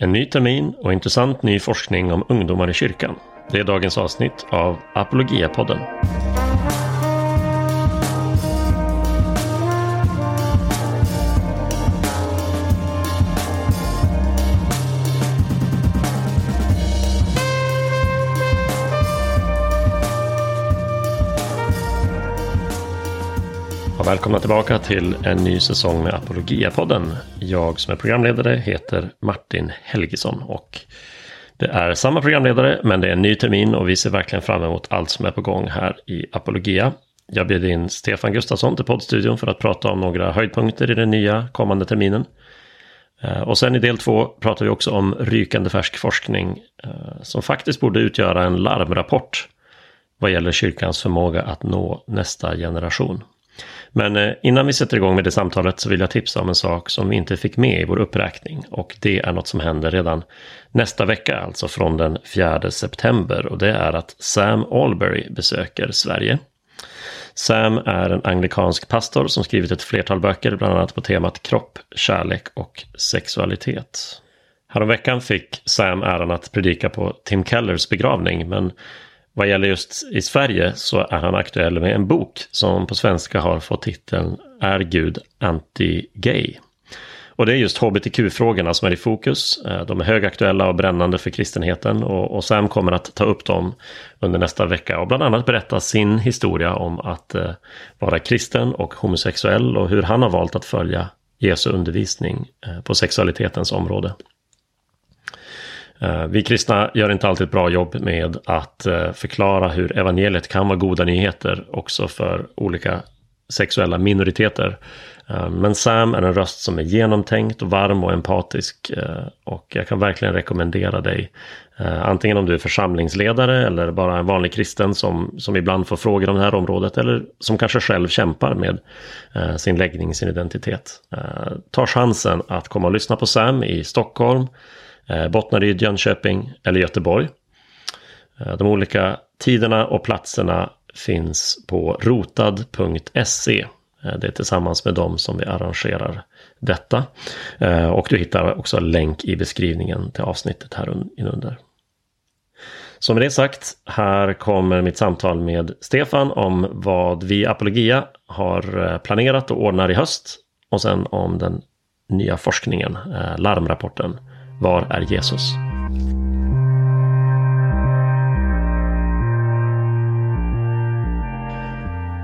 En ny termin och intressant ny forskning om ungdomar i kyrkan. Det är dagens avsnitt av Apologia-podden. Välkomna tillbaka till en ny säsong med Apologia-podden. Jag som är programledare heter Martin Helgesson och det är samma programledare men det är en ny termin och vi ser verkligen fram emot allt som är på gång här i Apologia. Jag bjöd in Stefan Gustafsson till poddstudion för att prata om några höjdpunkter i den nya kommande terminen. Eh, och sen i del två pratar vi också om rykande färsk forskning eh, som faktiskt borde utgöra en larmrapport vad gäller kyrkans förmåga att nå nästa generation. Men eh, innan vi sätter igång med det samtalet så vill jag tipsa om en sak som vi inte fick med i vår uppräkning. Och det är något som händer redan nästa vecka, alltså från den 4 september. Och det är att Sam Albury besöker Sverige. Sam är en anglikansk pastor som skrivit ett flertal böcker, bland annat på temat kropp, kärlek och sexualitet. Häromveckan fick Sam äran att predika på Tim Kellers begravning, men vad gäller just i Sverige så är han aktuell med en bok som på svenska har fått titeln Är Gud anti-gay? Och det är just hbtq-frågorna som är i fokus. Eh, de är högaktuella och brännande för kristenheten och, och Sam kommer att ta upp dem under nästa vecka och bland annat berätta sin historia om att eh, vara kristen och homosexuell och hur han har valt att följa Jesu undervisning eh, på sexualitetens område. Eh, vi kristna gör inte alltid ett bra jobb med att eh, förklara hur evangeliet kan vara goda nyheter också för olika sexuella minoriteter. Eh, men Sam är en röst som är genomtänkt och varm och empatisk och jag kan verkligen rekommendera dig antingen om du är församlingsledare eller bara en vanlig kristen som, som ibland får frågor om det här området eller som kanske själv kämpar med sin läggning, sin identitet. Ta chansen att komma och lyssna på Sam i Stockholm Eh, Bottnaryd, Jönköping eller Göteborg. Eh, de olika tiderna och platserna finns på rotad.se. Eh, det är tillsammans med dem som vi arrangerar detta. Och du hittar också länk i beskrivningen till avsnittet här under. Så med det sagt, här kommer mitt samtal med Stefan om vad vi Apologia har planerat och ordnar i höst. Och sen om den nya forskningen, larmrapporten var är Jesus?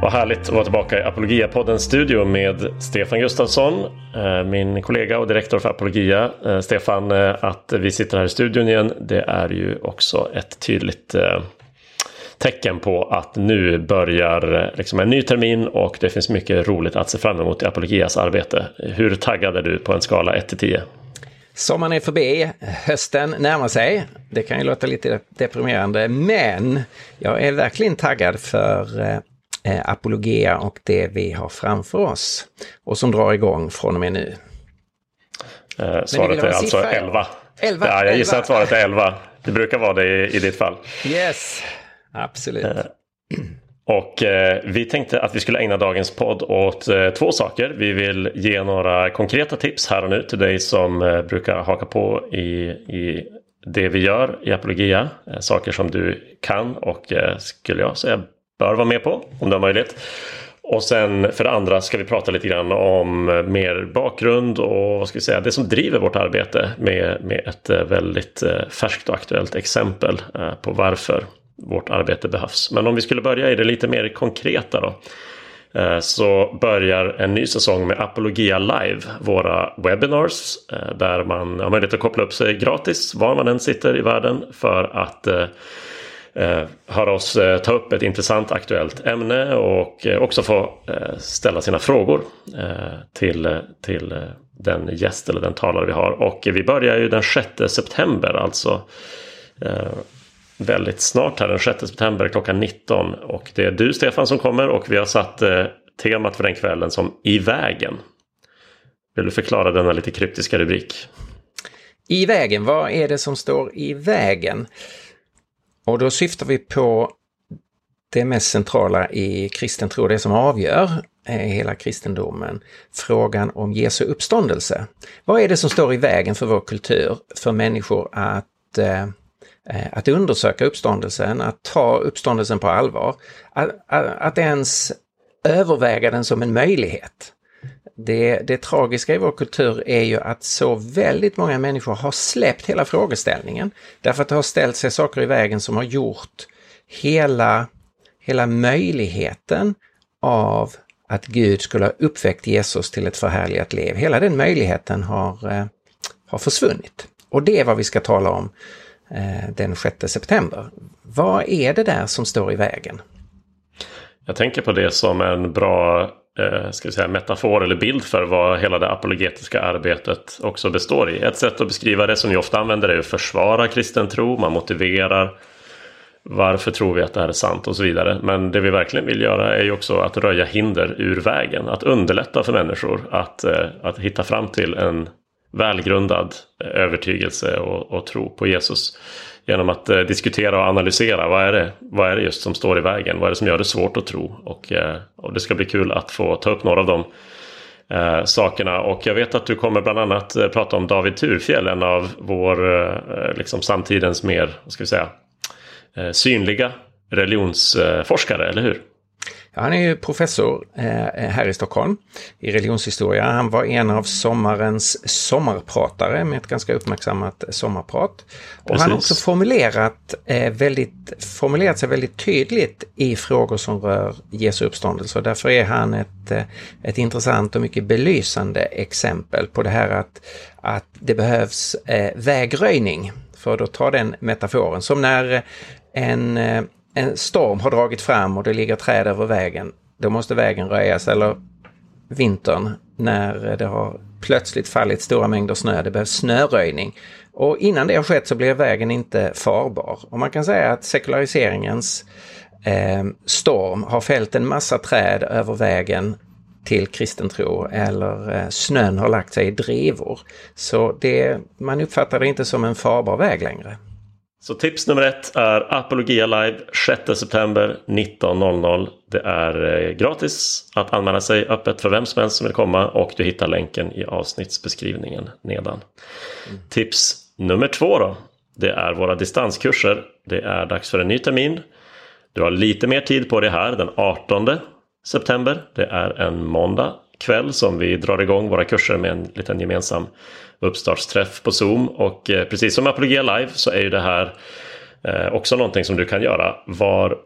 Vad härligt att vara tillbaka i Apologia-poddens studio med Stefan Gustafsson, eh, min kollega och direktor för Apologia. Eh, Stefan, eh, att vi sitter här i studion igen, det är ju också ett tydligt tecken på att nu börjar liksom en ny termin och det finns mycket roligt att se fram emot i Apologias arbete. Hur taggad är du på en skala 1 till 10? Sommaren är förbi, hösten närmar sig. Det kan ju låta lite deprimerande, men jag är verkligen taggad för eh, Apologia och det vi har framför oss och som drar igång från och med nu. Eh, svaret är alltså 11. 11. Ja, jag gissar att svaret är 11. Det brukar vara det i, i ditt fall. Yes, absolut. Eh, och eh, vi tänkte att vi skulle ägna dagens podd åt eh, två saker. Vi vill ge några konkreta tips här och nu till dig som eh, brukar haka på i, i det vi gör i Apologia. Eh, saker som du kan och eh, skulle jag säga bör vara med på om du har möjlighet. Och sen för det andra ska vi prata lite grann om eh, mer bakgrund och vad ska vi säga, det som driver vårt arbete med, med ett eh, väldigt eh, färskt och aktuellt exempel på varför vårt arbete behövs. Men om vi skulle börja i det lite mer konkreta då. Eh, så börjar en ny säsong med Apologia Live, våra webinars. Eh, där man har möjlighet att koppla upp sig gratis var man än sitter i världen för att eh, höra oss ta upp ett intressant aktuellt ämne och också få ställa sina frågor till, till den gäst eller den talare vi har. Och vi börjar ju den 6 september, alltså väldigt snart här den 6 september klockan 19. Och det är du Stefan som kommer och vi har satt eh, temat för den kvällen som I vägen. Vill du förklara denna lite kryptiska rubrik? I vägen, vad är det som står i vägen? Och då syftar vi på det mest centrala i kristen tro, det som avgör eh, hela kristendomen, frågan om Jesu uppståndelse. Vad är det som står i vägen för vår kultur, för människor att eh, Eh, att undersöka uppståndelsen, att ta uppståndelsen på allvar, att, att, ens överväga den som en möjlighet. Det, det tragiska i vår kultur är ju att så väldigt många människor har släppt hela frågeställningen därför att det har ställt sig saker i vägen som har gjort hela, hela möjligheten av att Gud skulle ha uppväckt Jesus till ett förhärligat liv. Hela den möjligheten har, eh, har försvunnit. Och det är vad vi ska tala om Eh, den 6 september. Vad är det där som står i vägen? Jag tänker på det som en bra eh, ska vi säga, metafor eller bild för vad hela det apologetiska arbetet också består i. Ett sätt att beskriva det som vi ofta använder är att försvara kristen tro. Man motiverar varför tror vi att det här är sant och så vidare. Men det vi verkligen vill göra är ju också att röja hinder ur vägen. Att underlätta för människor att, eh, att hitta fram till en välgrundad eh, övertygelse och, och tro på Jesus genom att eh, diskutera och analysera vad är, det, vad är det just som står i vägen? Vad är det som gör det svårt att tro? Och, eh, och det ska bli kul att få ta upp några av de eh, sakerna. Och jag vet att du kommer bland annat eh, prata om David Turfjell, en av vår eh, liksom samtidens mer, vad ska vi säga, eh, synliga religionsforskare, eller hur? Han är ju professor eh, här i Stockholm i religionshistoria. Han var en av sommarens sommarpratare med ett ganska uppmärksammat sommarprat. Och Precis. han har också formulerat, eh, väldigt, formulerat sig väldigt tydligt i frågor som rör Jesu uppståndelse. Och därför är han ett, eh, ett intressant och mycket belysande exempel på det här att, att det behövs eh, vägröjning. För att ta den metaforen, som när en en storm har dragit fram och det ligger träd över vägen, då måste vägen röjas. Eller vintern när det har plötsligt fallit stora mängder snö, det behövs snöröjning. Och innan det har skett så blir vägen inte farbar. Och man kan säga att sekulariseringens eh, storm har fällt en massa träd över vägen till kristen tro eller eh, snön har lagt sig i drivor. Så det, man uppfattar det inte som en farbar väg längre. Så tips nummer ett är Apologia Live 6 september 19.00. Det är eh, gratis att anmäla sig öppet för vem som helst som vill komma och du hittar länken i avsnittsbeskrivningen nedan. Mm. Tips nummer två då. Det är våra distanskurser. Det är dags för en ny termin. Du har lite mer tid på det här den 18 september. Det är en måndag kväll som vi drar igång våra kurser med en liten gemensam uppstartsträff på Zoom. Och eh, precis som Apologia Live så är ju det här eh, också någonting som du kan göra var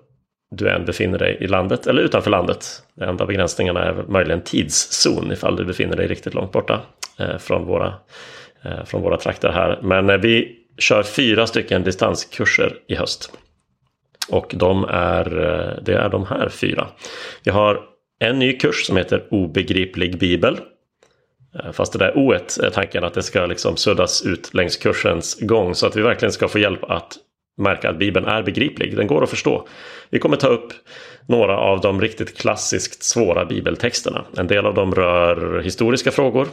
du än befinner dig i landet eller utanför landet. De enda begränsningarna är möjligen tidszon ifall du befinner dig riktigt långt borta eh, från, våra, eh, från våra trakter här. Men eh, vi kör fyra stycken distanskurser i höst. Och de är, eh, det är de här fyra. Vi har en ny kurs som heter Obegriplig bibel eh, fast det där o är tanken att det ska liksom suddas ut längs kursens gång så att vi verkligen ska få hjälp att märka att Bibeln är begriplig. Den går att förstå. Vi kommer ta upp några av de riktigt klassiskt svåra bibeltexterna. En del av dem rör historiska frågor.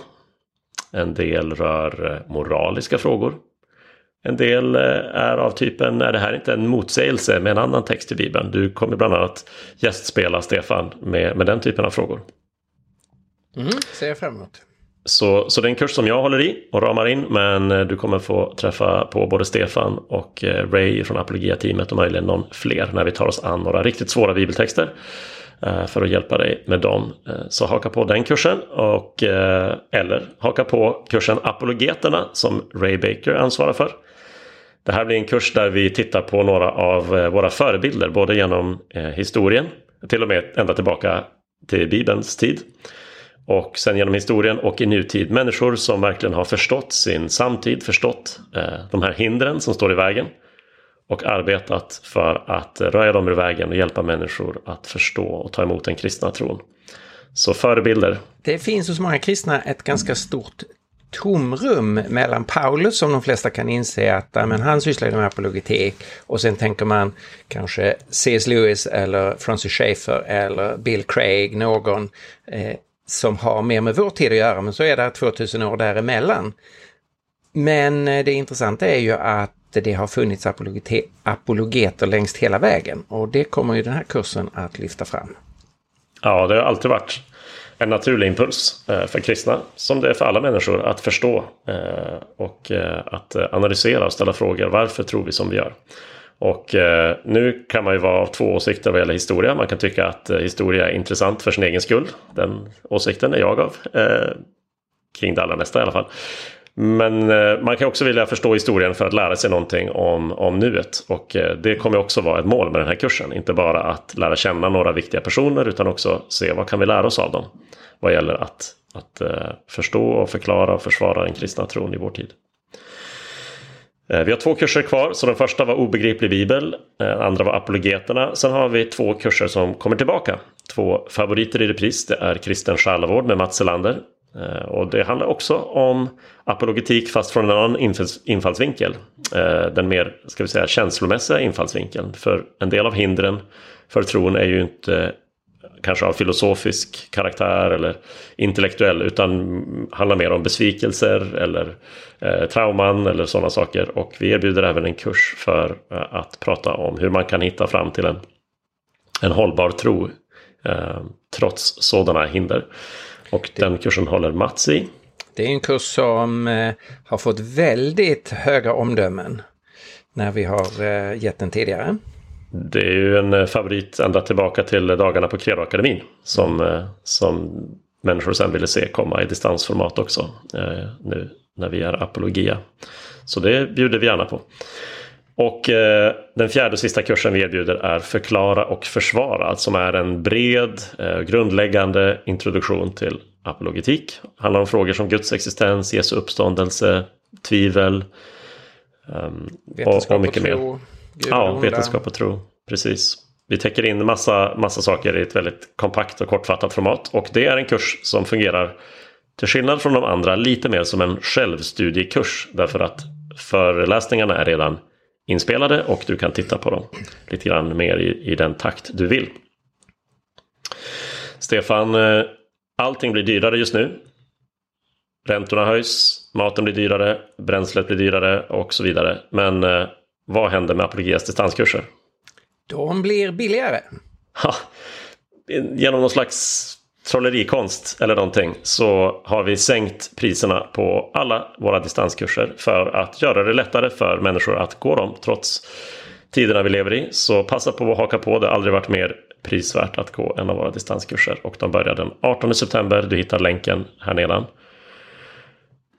En del rör eh, moraliska frågor. En del eh, är av typen, är det här inte en motsägelse med en annan text i Bibeln? Du kommer bland annat gästspela Stefan med, med den typen av frågor. Mm, ser jag fram emot. Så, så det är en kurs som jag håller i och ramar in men eh, du kommer få träffa på både Stefan och eh, Ray från Apologia-teamet och möjligen någon fler när vi tar oss an några riktigt svåra bibeltexter för att hjälpa dig med dem. Så haka på den kursen och, eller haka på kursen Apologeterna som Ray Baker ansvarar för. Det här blir en kurs där vi tittar på några av eh, våra förebilder både genom eh, historien till och med ända tillbaka till Bibelns tid och sen genom historien och i nutid människor som verkligen har förstått sin samtid, förstått eh, de här hindren som står i vägen. Och arbetat för att röja dem ur vägen och hjälpa människor att förstå och ta emot den kristna tron. Så förebilder. Det finns hos många kristna ett ganska stort tomrum mellan Paulus som de flesta kan inse att men han sysslade med apologetik och sen tänker man kanske C.S. Lewis eller Francis Schaeffer eller Bill Craig, någon eh, som har mer med vår tid att göra, men så är det 2000 år däremellan. Men eh, det intressanta är ju att det har funnits apologeter längst hela vägen och det kommer ju den här kursen att lyfta fram. Ja, det har alltid varit en naturlig impuls eh, för kristna, som det är för alla människor, att förstå eh, och eh, att analysera och ställa frågor. Varför tror vi som vi gör? Och eh, nu kan man ju vara av två åsikter vad gäller historia. Man kan tycka att eh, historia är intressant för sin egen skull. Den åsikten är jag av. Eh, kring det allra mesta i alla fall. Men eh, man kan också vilja förstå historien för att lära sig någonting om, om nuet. Och eh, det kommer också vara ett mål med den här kursen. Inte bara att lära känna några viktiga personer utan också se vad kan vi lära oss av dem. Vad gäller att, att eh, förstå och förklara och försvara den kristna tron i vår tid. Vi har två kurser kvar, så den första var obegriplig bibel, den andra var apologeterna. Sen har vi två kurser som kommer tillbaka. Två favoriter i repris, det är kristen själavård med Mats Selander. Eh, och det handlar också om apologetik fast från en annan infallsvinkel. Eh, den mer, ska vi säga, känslomässiga infallsvinkeln. För en del av hindren för tron är ju inte eh, kanske av filosofisk karaktär eller intellektuell utan handlar mer om besvikelser eller eh, trauman eller sådana saker. Och vi erbjuder även en kurs för eh, att prata om hur man kan hitta fram till en, en hållbar tro eh, trots sådana hinder. Och den kursen håller Mats i. Det är en kurs som eh, har fått väldigt höga omdömen när vi har eh, gett den tidigare. Det är ju en eh, favorit ända tillbaka till dagarna på Credoakademin. Som, mm. som människor sen ville se komma i distansformat också. Nu när vi är apologia. Så det bjuder vi gärna på. Och eh, den fjärde och sista kursen vi erbjuder är Förklara och försvara. Som är en bred, eh, grundläggande introduktion till apologetik. handlar om frågor som Guds existens, Jesu uppståndelse, tvivel. Um, och, och mycket mer. Ja, vetenskap och tro. Precis. Vi täcker in massa, massa saker i ett väldigt kompakt och kortfattat format. Och det är en kurs som fungerar till skillnad från de andra lite mer som en självstudiekurs. Därför att föreläsningarna är redan inspelade och du kan titta på dem lite grann mer i, i den takt du vill. Stefan, eh, allting blir dyrare just nu. Räntorna höjs, maten blir dyrare, bränslet blir dyrare och så vidare. Men eh, vad händer med Apologias distanskurser? De blir billigare. Ha, genom någon slags trollerikonst eller någonting så har vi sänkt priserna på alla våra distanskurser för att göra det lättare för människor att gå dem trots tiderna vi lever i. Så passa på att haka på. Det har aldrig varit mer prisvärt att gå en av våra distanskurser och de börjar den 18 september. Du hittar länken här nedan.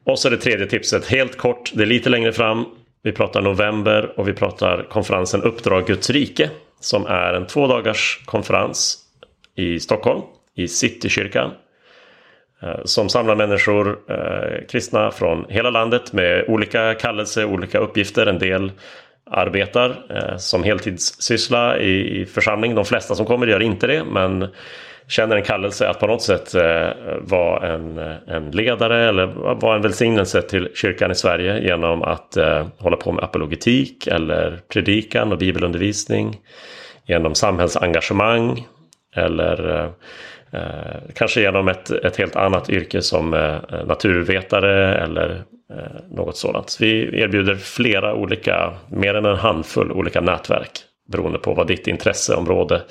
Och så det tredje tipset, helt kort, det är lite längre fram. Vi pratar november och vi pratar konferensen Uppdrag Guds rike som är en två dagars konferens i Stockholm i Citykyrkan. Eh, som samlar människor, eh, kristna från hela landet med olika kallelser, olika uppgifter. En del arbetar eh, som heltidssyssla i, i församling. De flesta som kommer gör inte det men känner en kallelse att på något sätt eh, vara en, en ledare eller vara en välsignelse till kyrkan i Sverige genom att eh, hålla på med apologetik eller predikan och bibelundervisning. Genom samhällsengagemang eller eh, eh, kanske genom ett, ett helt annat yrke som eh, naturvetare eller eh, något sådant. Vi erbjuder flera olika, mer än en handfull olika nätverk beroende på vad ditt intresseområde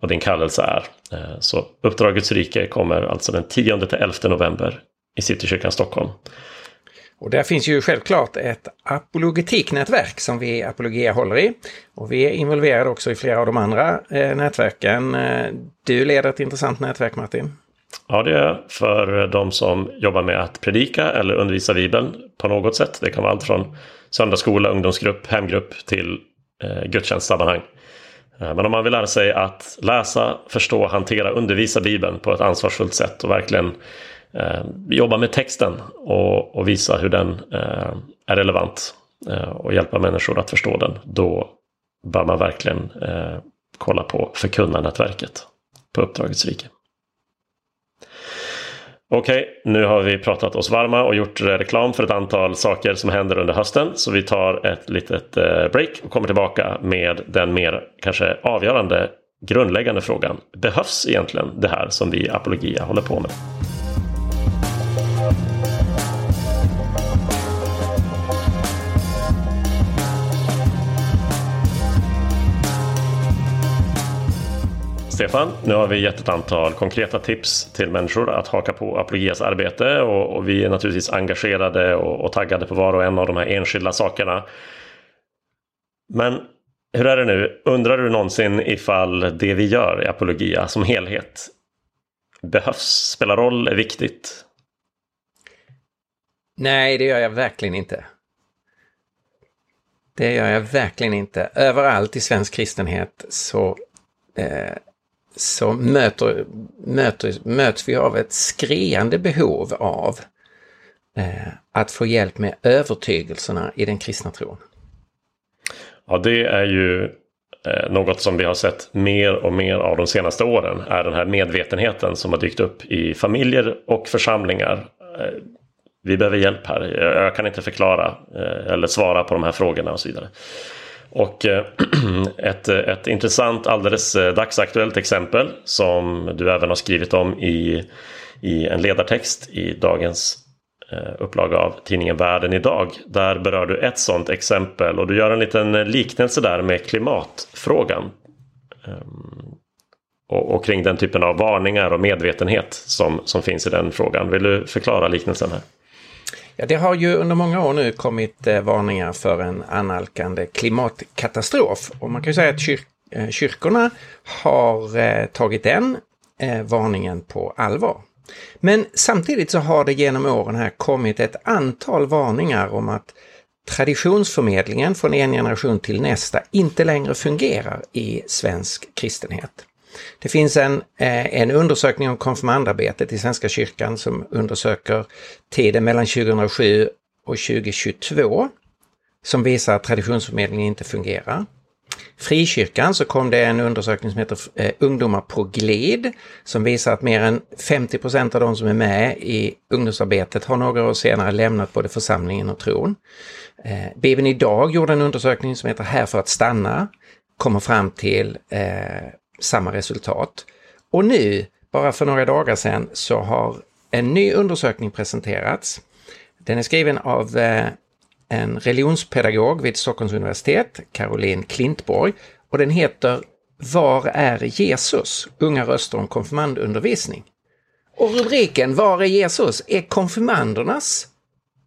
och din kallelse är. Eh, så Uppdragets rike kommer alltså den 10-11 november i Citykyrkan Stockholm. Och där finns ju självklart ett apologetiknätverk som vi Apologia håller i. Och vi är involverade också i flera av de andra eh, nätverken. Eh, du leder ett intressant nätverk Martin. Ja, det är för de som jobbar med att predika eller undervisa Bibeln på något sätt. Det kan vara allt från söndagsskola, ungdomsgrupp, hemgrupp till eh, gudstjänstsammanhang. Eh, men om man vill lära sig att läsa, förstå, hantera, undervisa Bibeln på ett ansvarsfullt sätt och verkligen Eh, jobba med texten och, och, visa hur den eh, är relevant eh, och hjälpa människor att förstå den, då bör man verkligen eh, kolla på förkunnarnätverket på Uppdragets rike. Okej, okay, nu har vi pratat oss varma och gjort reklam för ett antal saker som händer under hösten. Så vi tar ett litet eh, break och kommer tillbaka med den mer kanske avgörande grundläggande frågan. Behövs egentligen det här som vi i Apologia håller på med? Stefan, nu har vi gett ett antal konkreta tips till människor att haka på Apologias arbete och, och vi är naturligtvis engagerade och, och, taggade på var och en av de här enskilda sakerna. Men hur är det nu? Undrar du någonsin ifall det vi gör i Apologia som helhet behövs, spelar roll, är viktigt? Nej, det gör jag verkligen inte. Det gör jag verkligen inte. Överallt i svensk kristenhet så, eh, så möter, möter, möts vi av ett skriande behov av eh, att få hjälp med övertygelserna i den kristna tron. Ja, det är ju eh, något som vi har sett mer och mer av de senaste åren. Är den här medvetenheten som har dykt upp i familjer och församlingar. Eh, vi behöver hjälp här. Jag kan inte förklara eh, eller svara på de här frågorna och så vidare. Och eh, ett, eh, ett intressant, alldeles eh, dagsaktuellt exempel som du även har skrivit om i, i en ledartext i dagens upplaga av tidningen Världen idag. Där berör du ett sådant exempel och du gör en liten liknelse där med klimatfrågan. Ehm, och, och kring den typen av varningar och medvetenhet som, som finns i den frågan. Vill du förklara liknelsen här? Ja, det har ju under många år nu kommit eh, varningar för en analkande klimatkatastrof. Och man kan ju säga att kyr eh, kyrkorna har eh, tagit den eh, varningen på allvar. Men samtidigt så har det genom åren här kommit ett antal varningar om att traditionsförmedlingen från en generation till nästa inte längre fungerar i svensk kristenhet. Det finns en, eh, en undersökning om konfirmandarbetet i Svenska kyrkan som undersöker tiden mellan 2007 och 2022 som visar att traditionsförmedlingen inte fungerar. Frikyrkan så kom det en undersökning som heter eh, Ungdomar på glid som visar att mer än 50% av de som är med i ungdomsarbetet har några år senare lämnat både församlingen och tron. Eh, Bibeln idag gjorde en undersökning som heter Här för att stanna, kommer fram till eh, samma resultat. Och nu, bara för några dagar sedan, så har en ny undersökning presenterats. Den är skriven av eh, en religionspedagog vid Stockholms universitet, Caroline Klintborg, och den heter Var är Jesus? Unga röster om konfirmandundervisning. Och rubriken Var är Jesus? är konfirmandernas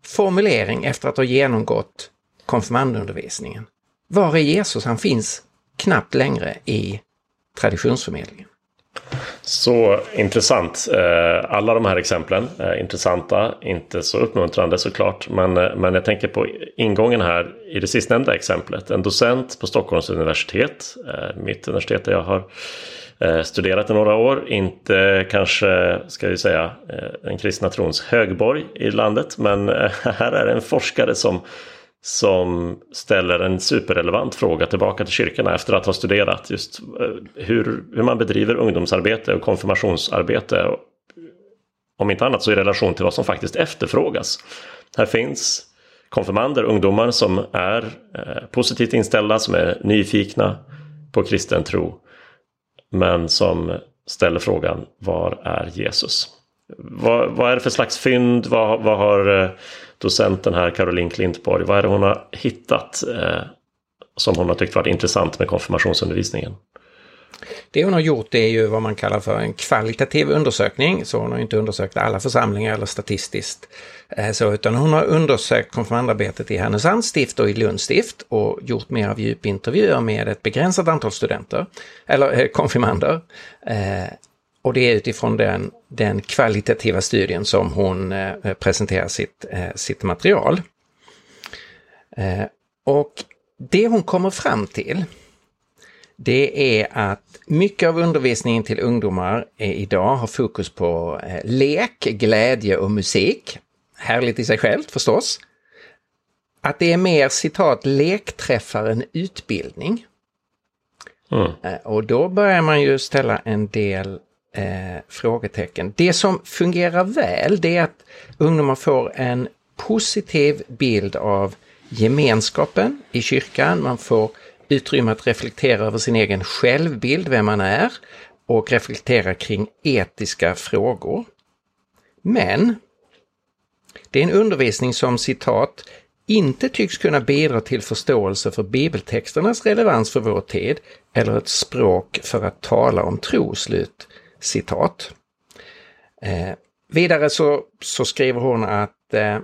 formulering efter att ha genomgått konfirmandundervisningen. Var är Jesus? Han finns knappt längre i traditionsförmedlingen. Så intressant. Eh, alla de här exemplen är intressanta, inte så uppmuntrande såklart. Men, eh, men jag tänker på ingången här i det sistnämnda exemplet. En docent på Stockholms universitet, eh, mitt universitet där jag har studerat i några år. Inte kanske, ska vi säga, den kristna trons högborg i landet. Men här är en forskare som som ställer en superrelevant fråga tillbaka till kyrkorna efter att ha studerat just eh, hur, hur man bedriver ungdomsarbete och konfirmationsarbete. Om inte annat så i relation till vad som faktiskt efterfrågas. Här finns konfirmander, ungdomar som är eh, positivt inställda, som är nyfikna på kristen tro. Men som ställer frågan, var är Jesus? Vad, vad är det för slags fynd? Vad, vad har eh, docenten här, Caroline Klintborg, vad är det hon har hittat eh, som hon har tyckt varit intressant med konfirmationsundervisningen? Det hon har gjort är ju vad man kallar för en kvalitativ undersökning, så hon har inte undersökt alla församlingar eller statistiskt. Eh, så, utan hon har undersökt konfirmandarbetet i Härnösands stift och i Lunds stift och gjort mer av djupintervjuer med ett begränsat antal studenter, eller eh, konfirmander. Eh, och det är utifrån den, den kvalitativa studien som hon eh, presenterar sitt, eh, sitt material. Eh, och det hon kommer fram till, det är att mycket av undervisningen till ungdomar idag har fokus på eh, lek, glädje och musik. Härligt i sig självt förstås. Att det är mer citat lekträffar än utbildning. Mm. Eh, och då börjar man ju ställa en del eh, frågetecken. Det som fungerar väl det är att ungdomar får en positiv bild av gemenskapen i kyrkan. Man får utrymme att reflektera över sin egen självbild, vem man är och reflektera kring etiska frågor. Men det är en undervisning som citat inte tycks kunna bidra till förståelse för bibeltexternas relevans för vår tid eller ett språk för att tala om tro. Slut citat. Eh, vidare så, så skriver hon att eh,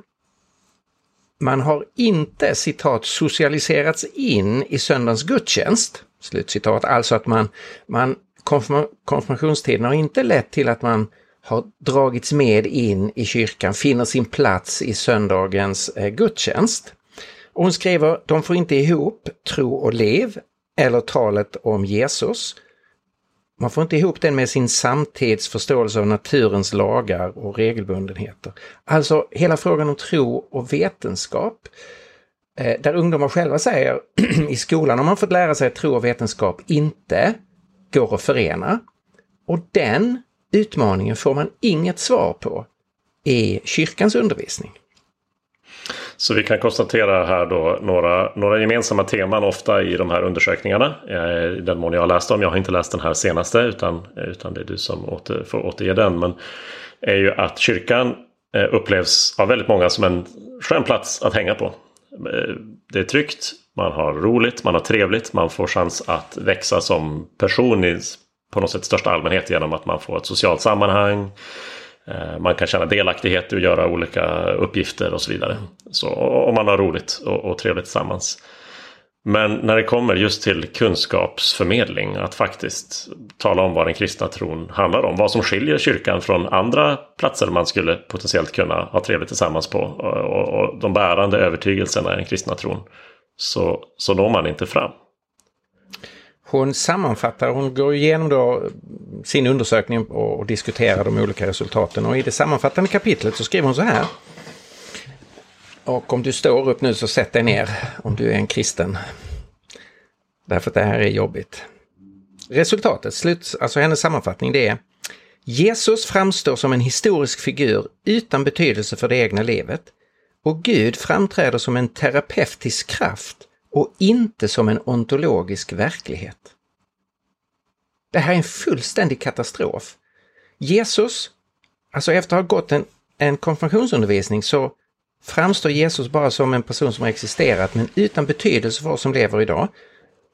man har inte citat socialiserats in i söndagens gudstjänst. Slutcitat. Alltså att man, man konfirma, konfirmationstiden har inte lett till att man har dragits med in i kyrkan, finner sin plats i söndagens eh, gudstjänst. Och hon skriver, de får inte ihop tro och liv eller talet om Jesus. Man får inte ihop den med sin samtidsförståelse av naturens lagar och regelbundenheter. Alltså hela frågan om tro och vetenskap. Eh, där ungdomar själva säger i skolan har man fått lära sig att tro och vetenskap inte går att förena. Och den utmaningen får man inget svar på i kyrkans undervisning. Så vi kan konstatera här då några, några gemensamma teman ofta i de här undersökningarna. Eh, I den mån jag har läst dem. Jag har inte läst den här senaste utan, eh, utan det är du som åter, får återge den. Men är ju att kyrkan eh, upplevs av väldigt många som en skön plats att hänga på. Det är tryggt, man har roligt, man har trevligt, man får chans att växa som person i på något sätt största allmänhet genom att man får ett socialt sammanhang. Eh, man kan känna delaktighet och göra olika uppgifter och så vidare. Så, om man har roligt och, och trevligt tillsammans. Men när det kommer just till kunskapsförmedling, att faktiskt tala om vad den kristna tron handlar om. Vad som skiljer kyrkan från andra platser man skulle potentiellt kunna ha trevligt tillsammans på. Och, och de bärande övertygelserna i den kristna tron. Så, så når man inte fram. Hon sammanfattar, hon går igenom då sin undersökning och, diskuterar de olika resultaten och i det sammanfattande kapitlet så skriver hon så här. Och om du står upp nu så sätt dig ner om du är en kristen. Därför att det här är jobbigt. Resultatet, slut, alltså hennes sammanfattning, det är Jesus framstår som en historisk figur utan betydelse för det egna livet och Gud framträder som en terapeutisk kraft och inte som en ontologisk verklighet. Det här är en fullständig katastrof. Jesus, alltså efter att ha gått en, en konfirmationsundervisning så framstår Jesus bara som en person som har existerat men utan betydelse för oss som lever idag.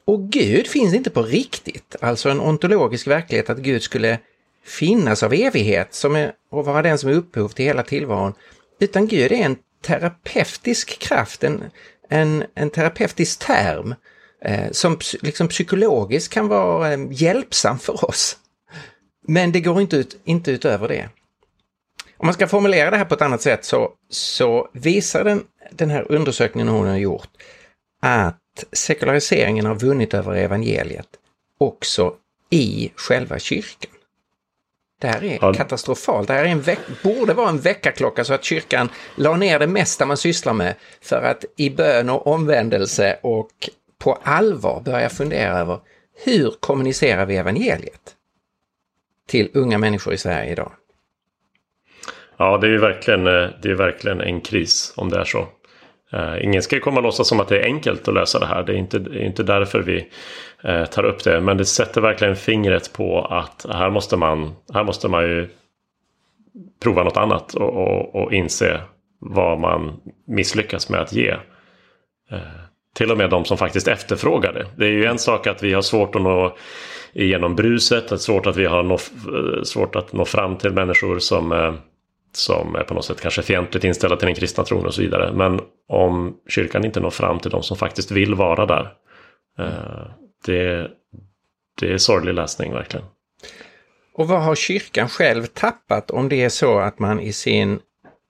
Och Gud finns inte på riktigt, alltså en ontologisk verklighet att Gud skulle finnas av evighet som är, och vara den som är upphov till hela tillvaron. Utan Gud är en terapeutisk kraft, en, en, en terapeutisk term eh, som liksom psykologiskt kan vara eh, hjälpsam för oss. Men det går inte, ut, inte utöver det. Om man ska formulera det här på ett annat sätt så, så visar den, den här undersökningen hon har gjort att sekulariseringen har vunnit över evangeliet också i själva kyrkan. Det här är ja. katastrofalt. Det här är en borde vara en väckarklocka så att kyrkan la ner det mesta man sysslar med för att i bön och omvändelse och på allvar börja fundera över hur kommunicerar vi evangeliet till unga människor i Sverige idag? Ja, det är ju verkligen, eh, det är verkligen en kris om det är så. Eh, ingen ska komma och låtsas som att det är enkelt att lösa det här. Det är inte, det är inte därför vi eh, tar upp det. Men det sätter verkligen fingret på att här måste man, här måste man ju prova något annat och, och, och inse vad man misslyckas med att ge. Eh, till och med de som faktiskt efterfrågar det. Det är ju en sak att vi har svårt att nå igenom bruset. att svårt att vi har nå, svårt att nå fram till människor som som är på något sätt kanske fientligt inställda till den kristna tron och så vidare. Men om kyrkan inte når fram till de som faktiskt vill vara där. Eh, det, det är sorglig läsning verkligen. Och vad har kyrkan själv tappat om det är så att man i sin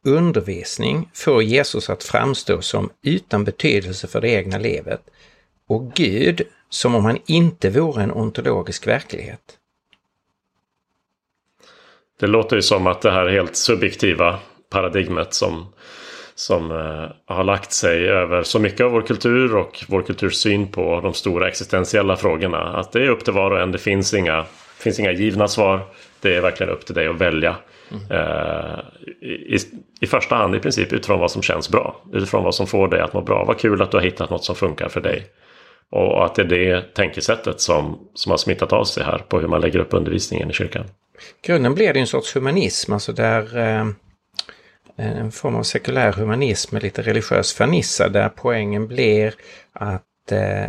undervisning får Jesus att framstå som utan betydelse för det egna livet och Gud som om han inte vore en ontologisk verklighet? Det låter ju som att det här helt subjektiva paradigmet som, som eh, har lagt sig över så mycket av vår kultur och vår kulturs syn på de stora existentiella frågorna. Att det är upp till var och en. Det finns inga, finns inga givna svar. Det är verkligen upp till dig att välja. Mm. Eh, i, I första hand i princip utifrån vad som känns bra. Utifrån vad som får dig att må bra. Vad kul att du har hittat något som funkar för dig. Och att det är det tänkesättet som, som har smittat av sig här på hur man lägger upp undervisningen i kyrkan. Grunden blir det en sorts humanism, alltså där eh, eh en form av sekulär humanism med lite religiös fernissa där poängen blir att, eh,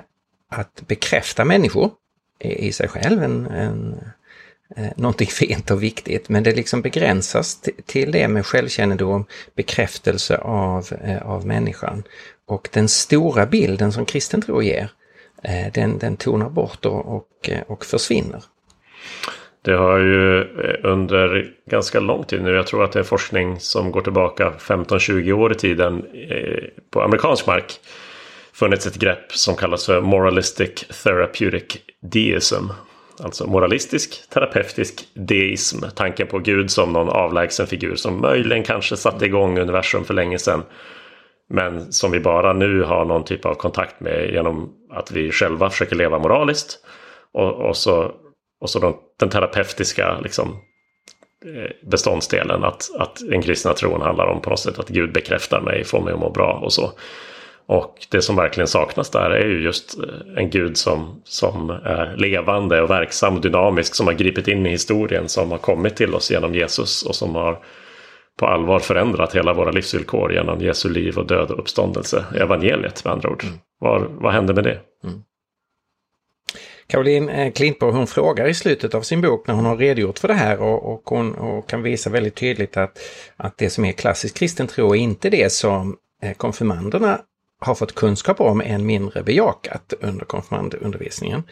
att bekräfta människor i sig själv en, en, eh, någonting fint och viktigt, men det liksom begränsas till det med självkännedom, bekräftelse av, eh, av människan. Och den stora bilden som kristen tro ger, eh, den, den tonar bort och, och, och försvinner. Det har ju eh, under ganska lång tid nu, jag tror att det är forskning som går tillbaka 15-20 år i tiden eh, på amerikansk mark, funnits ett grepp som kallas för Moralistic Therapeutic Deism. Alltså moralistisk terapeutisk deism. Tanken på Gud som någon avlägsen figur som möjligen kanske satte igång universum för länge sedan. Men som vi bara nu har någon typ av kontakt med genom att vi själva försöker leva moraliskt. Och, och så, och så den, den terapeutiska liksom, eh, beståndsdelen. Att, att den kristna tron handlar om på något sätt att Gud bekräftar mig, får mig att må bra och så. Och det som verkligen saknas där är ju just eh, en gud som, som är levande och verksam och dynamisk. Som har gripit in i historien, som har kommit till oss genom Jesus och som har på allvar förändrat hela våra livsvillkor genom Jesu liv och död och uppståndelse. Evangeliet med andra ord. Mm. Var, vad hände med det? Mm. Caroline eh, Klintborg hon frågar i slutet av sin bok när hon har redogjort för det här och, och hon och kan visa väldigt tydligt att, att det som är klassisk kristen tro är inte det som eh, konfirmanderna har fått kunskap om, än mindre bejakat under konfirmandundervisningen.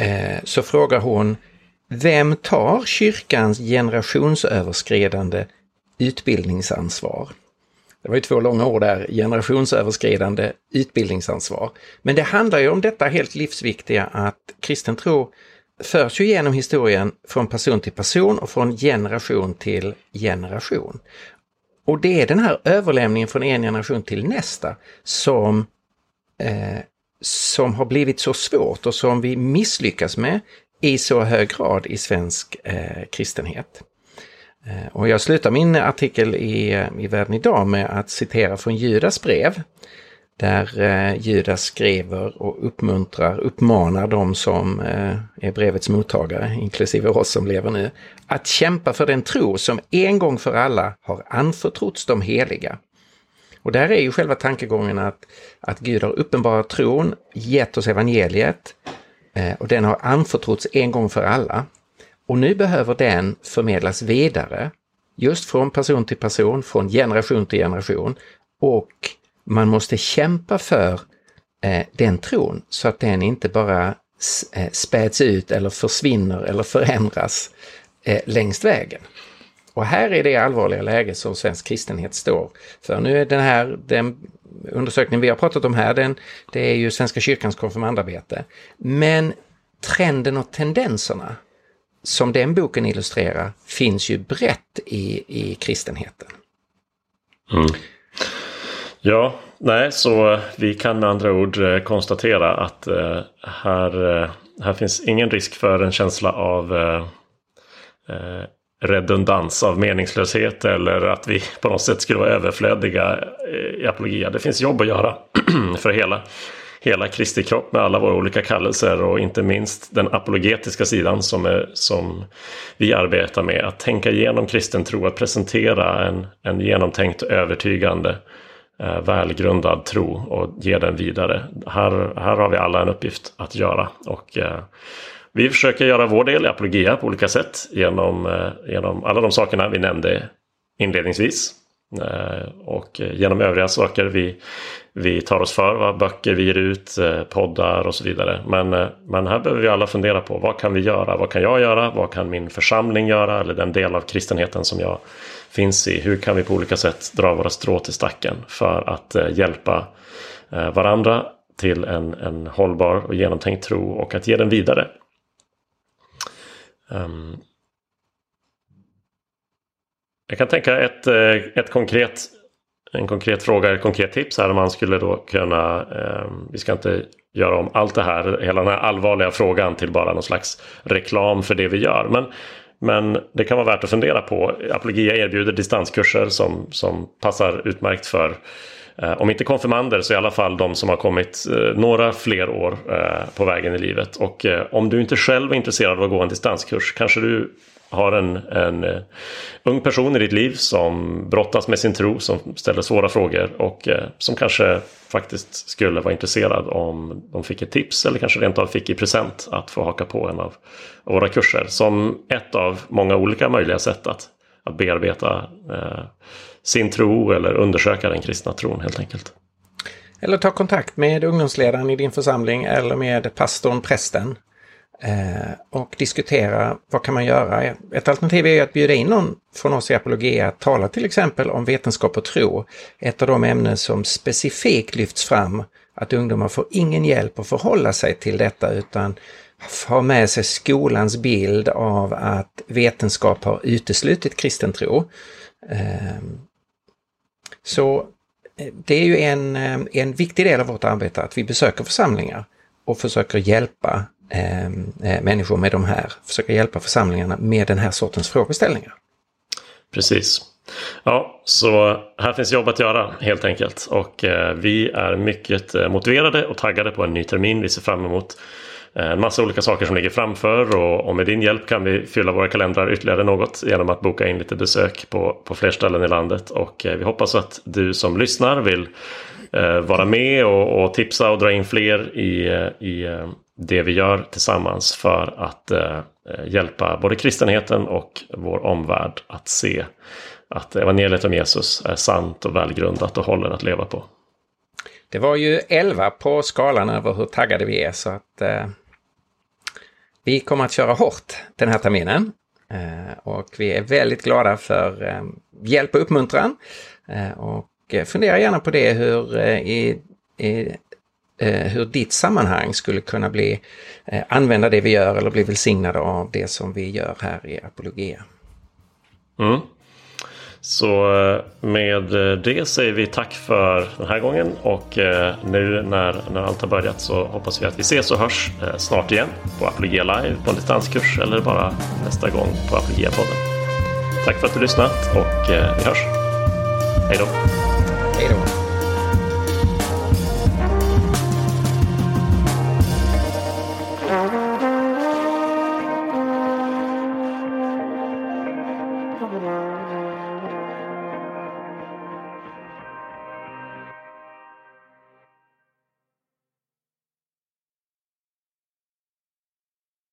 Eh, så frågar hon, vem tar kyrkans generationsöverskridande utbildningsansvar? Det var ju två långa ord där, generationsöverskridande utbildningsansvar. Men det handlar ju om detta helt livsviktiga att kristen tro förs ju genom historien från person till person och från generation till generation. Och det är den här överlämningen från en generation till nästa som, eh, som har blivit så svårt och som vi misslyckas med i så hög grad i svensk eh, kristenhet. Eh, och jag slutar min artikel i, i Världen idag med att citera från Judas brev där eh, Judas skriver och uppmuntrar, uppmanar de som eh, är brevets mottagare, inklusive oss som lever nu, att kämpa för den tro som en gång för alla har anförtrotts de heliga. Och där är ju själva tankegången att, att Gud har uppenbarat tron, gett oss evangeliet och den har anförtrotts en gång för alla. Och nu behöver den förmedlas vidare, just från person till person, från generation till generation och man måste kämpa för eh, den tron så att den inte bara eh, späds ut eller försvinner eller förändras eh, längs vägen. Och här är det allvarliga läge som svensk kristenhet står för. Nu är den här den undersökningen vi har pratat om här, den, det är ju Svenska kyrkans konfirmandarbete. Men trenden och tendenserna som den boken illustrerar finns ju brett i, i kristenheten. Mm. Ja, nej, så eh, vi kan med andra ord eh, konstatera att eh, här, eh, här finns ingen risk för en känsla av eh, redundans av meningslöshet eller att vi på något sätt skulle vara överflödiga i apologia. Det finns jobb att göra för hela, hela Kristi kropp med alla våra olika kallelser och inte minst den apologetiska sidan som, är, som vi arbetar med. Att tänka igenom kristen tro, att presentera en, en genomtänkt övertygande eh, välgrundad tro och ge den vidare. Här, här har vi alla en uppgift att göra. Och, eh, vi försöker göra vår del i apologia på olika sätt genom, eh, genom alla de sakerna vi nämnde inledningsvis. Eh, och genom övriga saker vi, vi tar oss för, vad böcker vi ger ut, eh, poddar och så vidare. Men, eh, men här behöver vi alla fundera på vad kan vi göra? Vad kan jag göra? Vad kan min församling göra? Eller den del av kristenheten som jag finns i. Hur kan vi på olika sätt dra våra strå till stacken för att hjälpa varandra till en, en hållbar och genomtänkt tro och att ge den vidare. Um, jag kan tänka ett, eh, ett konkret, en konkret fråga, ett konkret tips här om man skulle då kunna, eh, vi ska inte göra om allt det här, hela den här allvarliga frågan till bara någon slags reklam för det vi gör. Men, men det kan vara värt att fundera på. Apologia erbjuder distanskurser som, som passar utmärkt för Eh, om inte konfirmander så i alla fall de som har kommit eh, några fler år eh, på vägen i livet. Och om du inte själv är intresserad av att gå en distanskurs kanske du har en, en uh, ung person i ditt liv som brottas med sin tro, som ställer svåra frågor och uh, som kanske faktiskt skulle vara intresserad om de fick ett tips eller kanske rent av fick i present att få haka på en av våra kurser som ett av många olika möjliga sätt att, att bearbeta eh, sin tro eller undersöka den kristna tron helt enkelt. Eller ta kontakt med ungdomsledaren i din församling eller med pastorn, prästen Eh, och diskutera vad kan man göra. Ett alternativ är att bjuda in någon från oss i Apologia att tala till exempel om vetenskap och tro. Ett av de ämnen som specifikt lyfts fram att ungdomar får ingen hjälp att förhålla sig till detta utan har med sig skolans bild av att vetenskap har uteslutit kristen tro. Ehm, så eh, det är ju en, eh, en viktig del av vårt arbete att vi besöker församlingar och försöker hjälpa ehm, eh, människor med de här, försöker hjälpa församlingarna med den här sortens frågeställningar. Precis. Ja, så här finns jobb att göra helt enkelt. Och eh, vi är mycket motiverade och taggade på en ny termin. Vi ser fram emot en massa olika saker som ligger framför och, och, med din hjälp kan vi fylla våra kalendrar ytterligare något genom att boka in lite besök på, på fler ställen i landet. Och eh, vi hoppas att du som lyssnar vill eh, vara med och, och, tipsa och dra in fler i, eh, i eh, det vi gör tillsammans för att eh, hjälpa både kristenheten och vår omvärld att se att evangeliet om Jesus är sant och välgrundat och håller att leva på. Det var ju 11 på skalan över hur taggade vi är så att eh, vi kommer att köra hårt den här terminen. Eh, och vi är väldigt glada för eh, hjälp och uppmuntran. Eh, och fundera gärna på det hur i, i hur ditt sammanhang skulle kunna bli, använda det vi gör eller bli välsignade av det som vi gör här i Apologia. Mm. Så eh, med eh, det säger vi tack för den här gången och eh, nu när, när allt har börjat så hoppas vi att vi ses och hörs snart igen på Apologia Live på en distanskurs eller bara nästa gång på Apologia-podden. Tack för att du lyssnat och vi hörs. Hej då! Hej då!